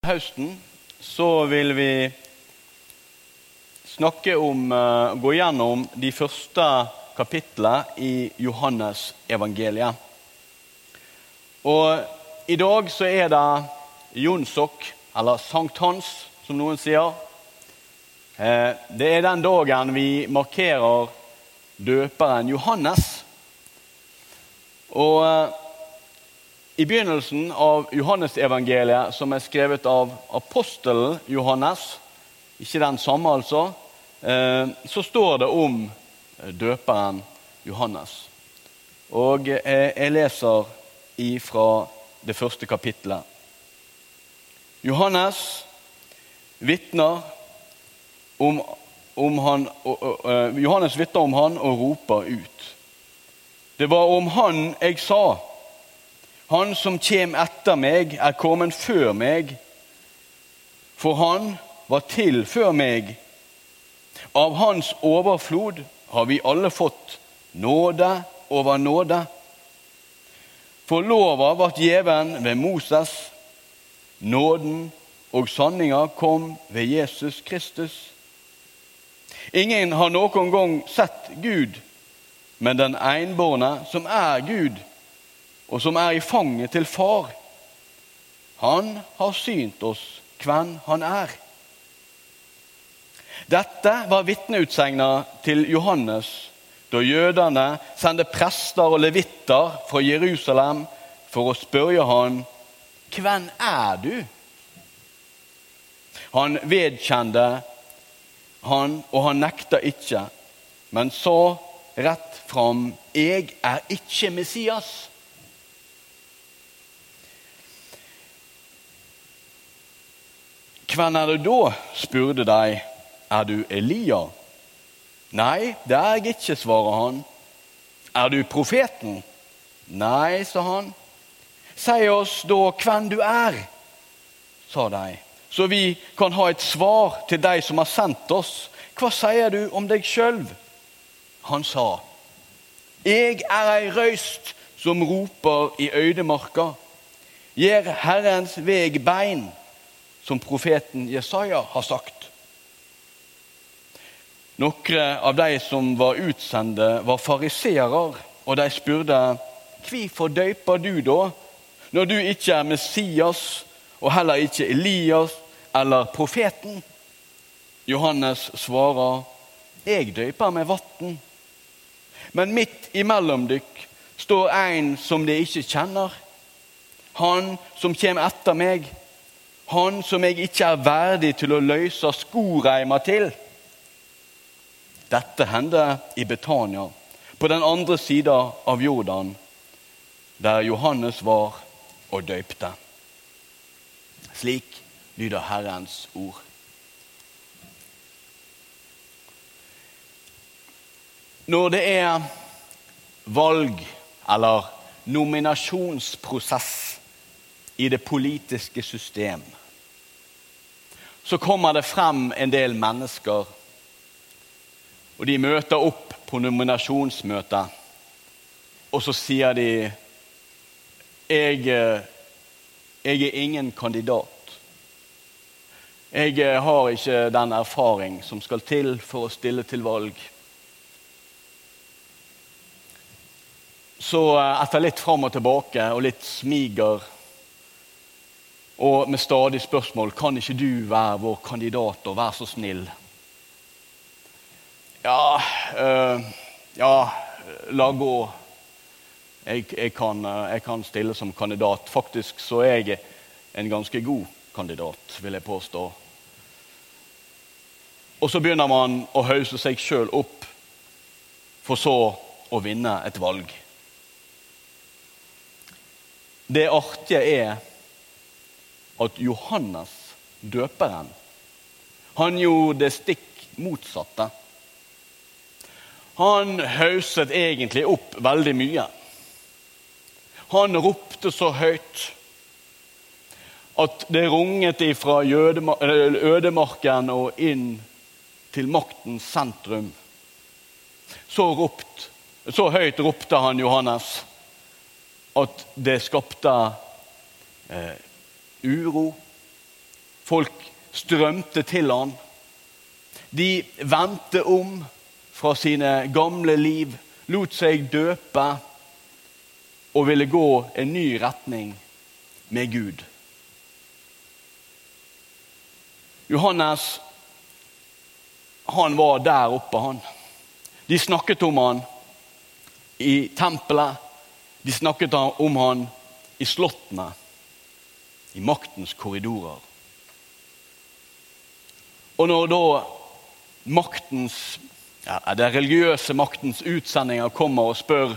høsten så vil vi snakke om, uh, gå gjennom de første kapitlene i Johannes evangeliet. Og i dag så er det Jonsok, eller sankthans, som noen sier. Eh, det er den dagen vi markerer døperen Johannes. Og eh, i begynnelsen av Johannesevangeliet, som er skrevet av apostelen Johannes, ikke den samme altså, eh, så står det om døperen Johannes. Og jeg leser ifra det første kapittelet. Johannes vitner om, om han, Johannes vitner om han og roper ut. Det var om han jeg sa han som kjem etter meg, er kommet før meg, for han var til før meg. Av hans overflod har vi alle fått nåde over nåde. For lova ble gjeven ved Moses, nåden og sanninga kom ved Jesus Kristus. Ingen har noen gang sett Gud, men den enbårne, som er Gud, og som er i fanget til far. Han har synt oss hvem han er. Dette var vitneutsegna til Johannes da jødene sendte prester og levitter fra Jerusalem for å spørre han, 'Hvem er du?' Han vedkjente han, og han nekta ikke, men sa rett fram, 'Jeg er ikke Messias'. Hvem er du da? spurte de. Er du Elia? Nei, det er jeg ikke, svarer han. Er du profeten? Nei, sa han. Si oss da hvem du er, sa de, så vi kan ha et svar til de som har sendt oss. Hva sier du om deg sjøl? Han sa, Jeg er ei røyst som roper i øydemarka. Gjør Herrens veg bein som profeten Jesaja har sagt. Noen av de som var utsendte, var fariseere, og de spurte hvorfor døyper du da, når du ikke er Messias og heller ikke Elias eller profeten? Johannes svarer, jeg døyper med vann. Men midt imellom dykk står en som de ikke kjenner. Han som kommer etter meg, han som jeg ikke er verdig til å løse skoreima til. Dette hendte i Betania, på den andre sida av Jordan, der Johannes var og døypte. Slik lyder Herrens ord. Når det er valg eller nominasjonsprosess i det politiske system, så kommer det frem en del mennesker. Og de møter opp på nominasjonsmøtet, og så sier de jeg, jeg er ingen kandidat. Jeg har ikke den erfaring som skal til for å stille til valg. Så etter litt fram og tilbake og litt smiger og med stadig spørsmål kan ikke du være vår kandidat og være så snill. Ja, øh, ja la gå. Jeg, jeg, kan, øh, jeg, kan, stille som kandidat. Faktisk så er jeg en ganske god kandidat, vil jeg påstå. Og så begynner man å hause seg sjøl opp, for så å vinne et valg. Det artige er at Johannes døperen han gjorde det stikk motsatte. Han hauset egentlig opp veldig mye. Han ropte så høyt at det runget fra ødemarken og inn til maktens sentrum. Så, ropt, så høyt ropte han Johannes at det skapte eh, uro, Folk strømte til han. De vendte om fra sine gamle liv, lot seg døpe og ville gå en ny retning med Gud. Johannes han var der oppe, han. De snakket om han i tempelet. De snakket om han i slottene, i maktens korridorer. Og når da maktens, ja, det religiøse maktens utsendinger kommer og spør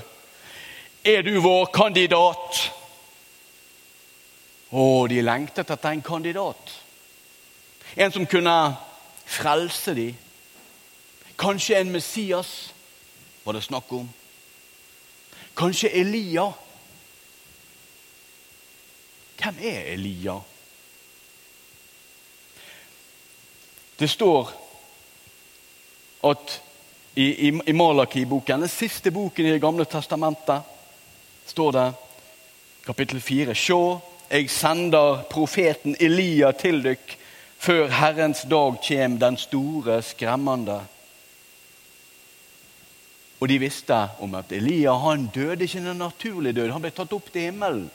er du vår kandidat. Å, de lengtet etter en kandidat. En som kunne frelse dem. Kanskje en Messias var det snakk om. Kanskje Elia. Hvem er Elia? Det står at i, i, i Malaki-boken, den siste boken i Det gamle testamentet, står det kapittel 4. Se, jeg sender profeten Elia til dykk før Herrens dag kjem, den store, skremmende. Og de visste om at Elia han døde ikke en naturlig død. Han ble tatt opp til himmelen.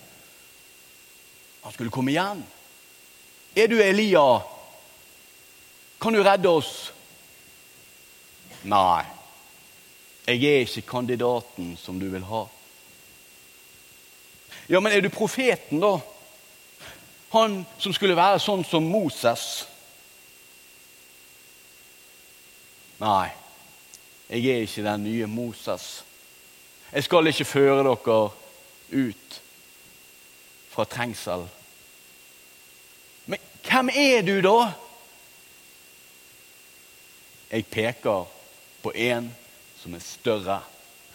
Han skulle komme igjen. Er du Elia? Kan du redde oss? Nei, jeg er ikke kandidaten som du vil ha. Ja, men er du profeten, da? Han som skulle være sånn som Moses. Nei, jeg er ikke den nye Moses. Jeg skal ikke føre dere ut fra trengsel. Hvem er du, da? Jeg peker på en som er større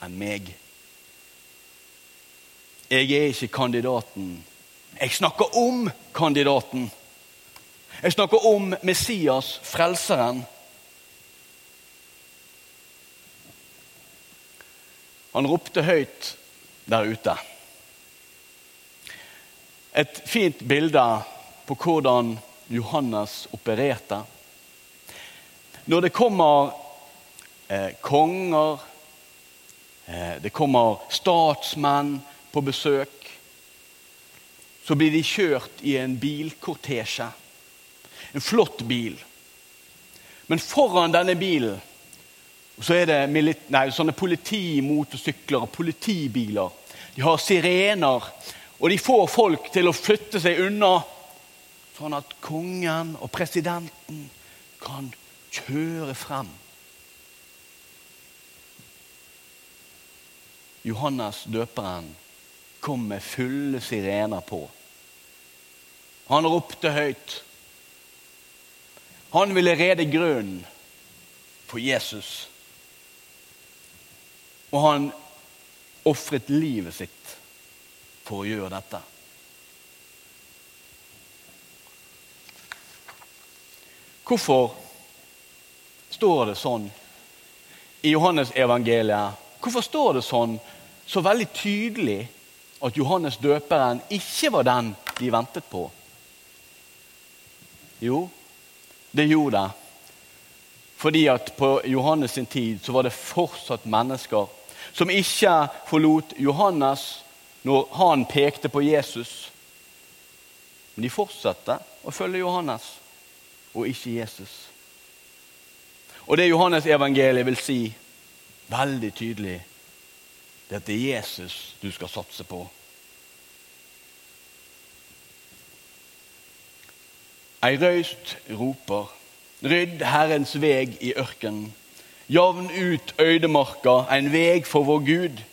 enn meg. Jeg er ikke kandidaten jeg snakker om kandidaten. Jeg snakker om Messias, frelseren. Han ropte høyt der ute. Et fint bilde på hvordan Johannes opererte. Når det kommer eh, konger, eh, det kommer statsmenn på besøk så blir de kjørt i en bilkortesje. En flott bil. Men foran denne bilen så er det nei, sånne politimotorsykler og politibiler. De har sirener, og de får folk til å flytte seg unna, sånn at kongen og presidenten kan kjøre frem. Johannes døperen kom med fulle sirener på. Han ropte høyt. Han ville rede grunnen for Jesus. Og han ofret livet sitt for å gjøre dette. Hvorfor står det sånn i Johannes evangeliet? Hvorfor står det sånn så veldig tydelig at Johannes døperen ikke var den de ventet på? Jo, det gjorde det. Fordi at på Johannes sin tid så var det fortsatt mennesker som ikke forlot Johannes når han pekte på Jesus. Men de fortsatte å følge Johannes og ikke Jesus. Og det Johannes evangeliet vil si veldig tydelig, det er at det er Jesus du skal satse på. Ei røyst roper, rydd Herrens veg i ørkenen. Javn ut øydemarka, en veg for vår Gud.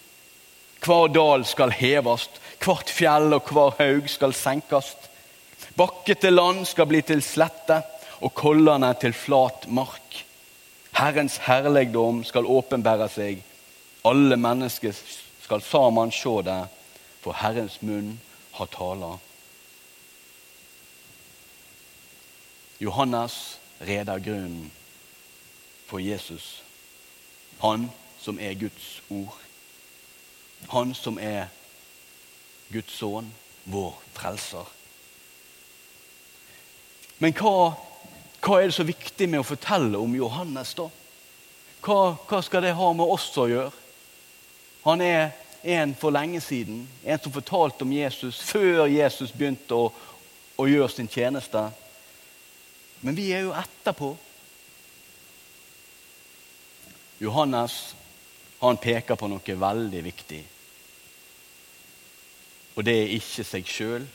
Hver dal skal hevast, hvert fjell og hver haug skal senkast. Bakkete land skal bli til slette, og kollene til flat mark. Herrens herligdom skal åpenbære seg, alle mennesker skal sammen se det, for Herrens munn har tala. Johannes reder grunnen for Jesus. Han som er Guds ord. Han som er Guds sønn, vår frelser. Men hva, hva er det så viktig med å fortelle om Johannes, da? Hva, hva skal det ha med oss å gjøre? Han er en for lenge siden, en som fortalte om Jesus før Jesus begynte å, å gjøre sin tjeneste. Men vi er jo etterpå. Johannes han peker på noe veldig viktig. Og det er ikke seg sjøl,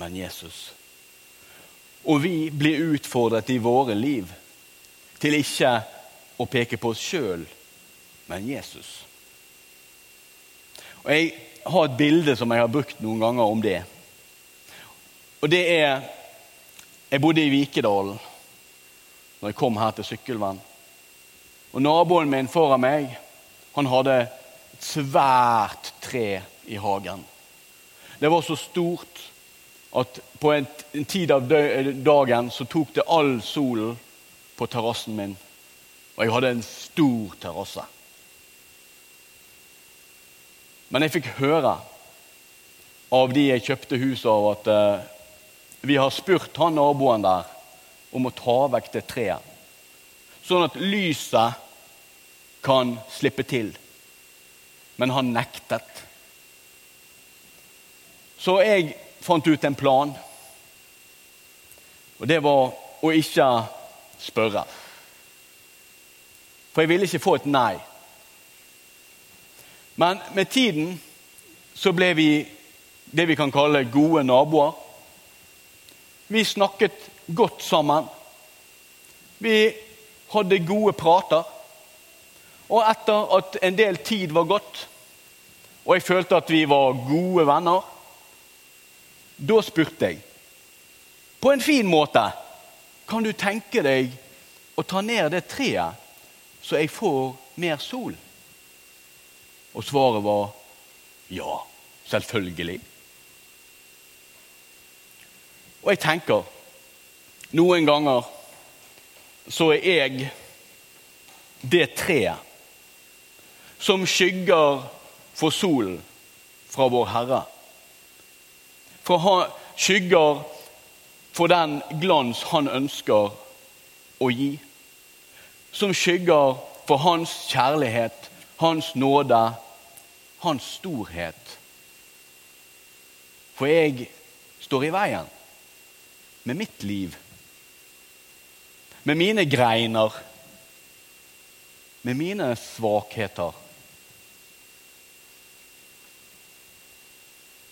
men Jesus. Og vi blir utfordret i våre liv til ikke å peke på oss sjøl, men Jesus. Og Jeg har et bilde som jeg har brukt noen ganger om det. Og det er Jeg bodde i Vikedalen når jeg kom her til Sykkylven. Og Naboen min foran meg han hadde et svært tre i hagen. Det var så stort at på en, en tid av dagen så tok det all solen på terrassen min. Og jeg hadde en stor terrasse. Men jeg fikk høre av de jeg kjøpte huset av, at uh, vi har spurt han naboen der om å ta vekk det treet. Sånn at lyset kan slippe til. Men han nektet. Så jeg fant ut en plan. Og det var å ikke spørre. For jeg ville ikke få et nei. Men med tiden så ble vi det vi kan kalle gode naboer. Vi snakket godt sammen. Vi hadde gode prater. Og etter at en del tid var gått, og jeg følte at vi var gode venner, da spurte jeg på en fin måte kan du tenke deg å ta ned det treet, så jeg får mer sol? Og svaret var ja, selvfølgelig. Og jeg tenker noen ganger så er jeg det treet som skygger for solen fra vår Herre. For han skygger for den glans han ønsker å gi. Som skygger for hans kjærlighet, hans nåde, hans storhet. For jeg står i veien med mitt liv, med mine greiner, med mine svakheter.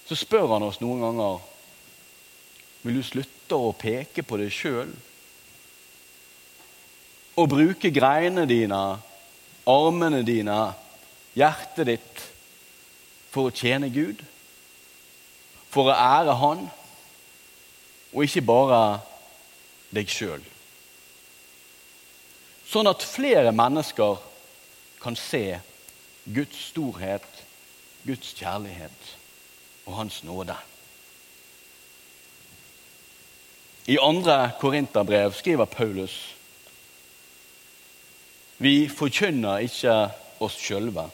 Så spør han oss noen ganger vil du slutte å peke på deg sjøl. Og bruke greinene dine, armene dine, hjertet ditt for å tjene Gud. For å ære Han, og ikke bare deg sjøl. Sånn at flere mennesker kan se Guds storhet, Guds kjærlighet og Hans nåde. I andre Korinterbrev skriver Paulus vi forkynner ikke oss sjølve.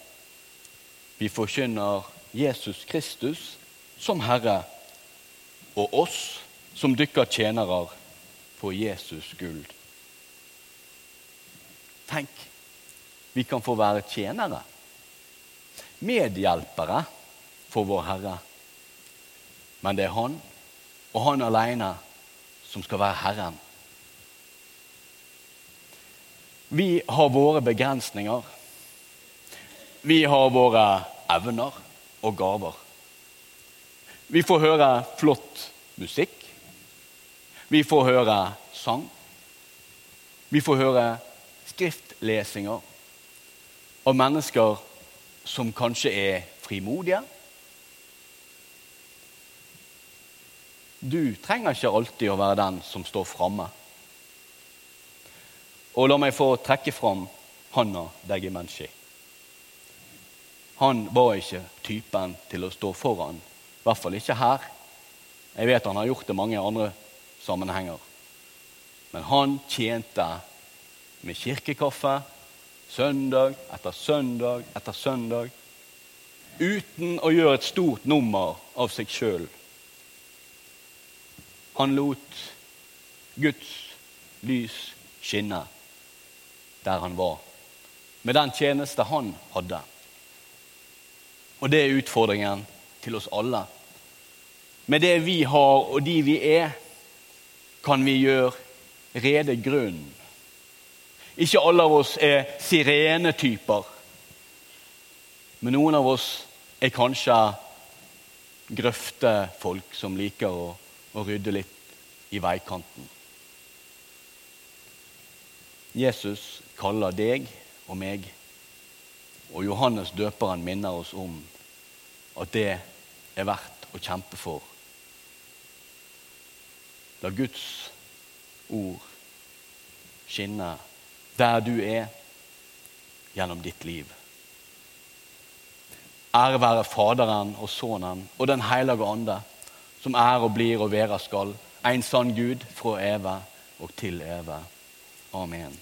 Vi forkynner Jesus Kristus som Herre, og oss som dykker tjenere på Jesus guld. Tenk, vi kan få være tjenere. Medhjelpere for vår Herre. Men det er han, og han alene, som skal være Herren. Vi har våre begrensninger. Vi har våre evner og gaver. Vi får høre flott musikk. Vi får høre sang. Vi får høre skriftlesinger av mennesker som kanskje er frimodige, Du trenger ikke alltid å være den som står framme. Og la meg få trekke fram Hanna Degimenshi. Han var ikke typen til å stå foran, i hvert fall ikke her. Jeg vet han har gjort det mange andre sammenhenger. Men han tjente med kirkekaffe søndag etter søndag etter søndag uten å gjøre et stort nummer av seg sjøl han lot Guds lys skinne der han var, med den tjeneste han hadde. Og det er utfordringen til oss alle. Med det vi har og de vi er, kan vi gjøre rede grunn. Ikke alle av oss er sirenetyper, men noen av oss er kanskje grøftefolk som liker å, å rydde litt i veikanten. Jesus kaller deg og meg, og Johannes døperen minner oss om at det er verdt å kjempe for. La Guds ord skinne der du er, gjennom ditt liv. Ære være Faderen og Sønnen og Den hellige ande, som er og blir og være skal, en sann Gud fra evig og til evig. Amen.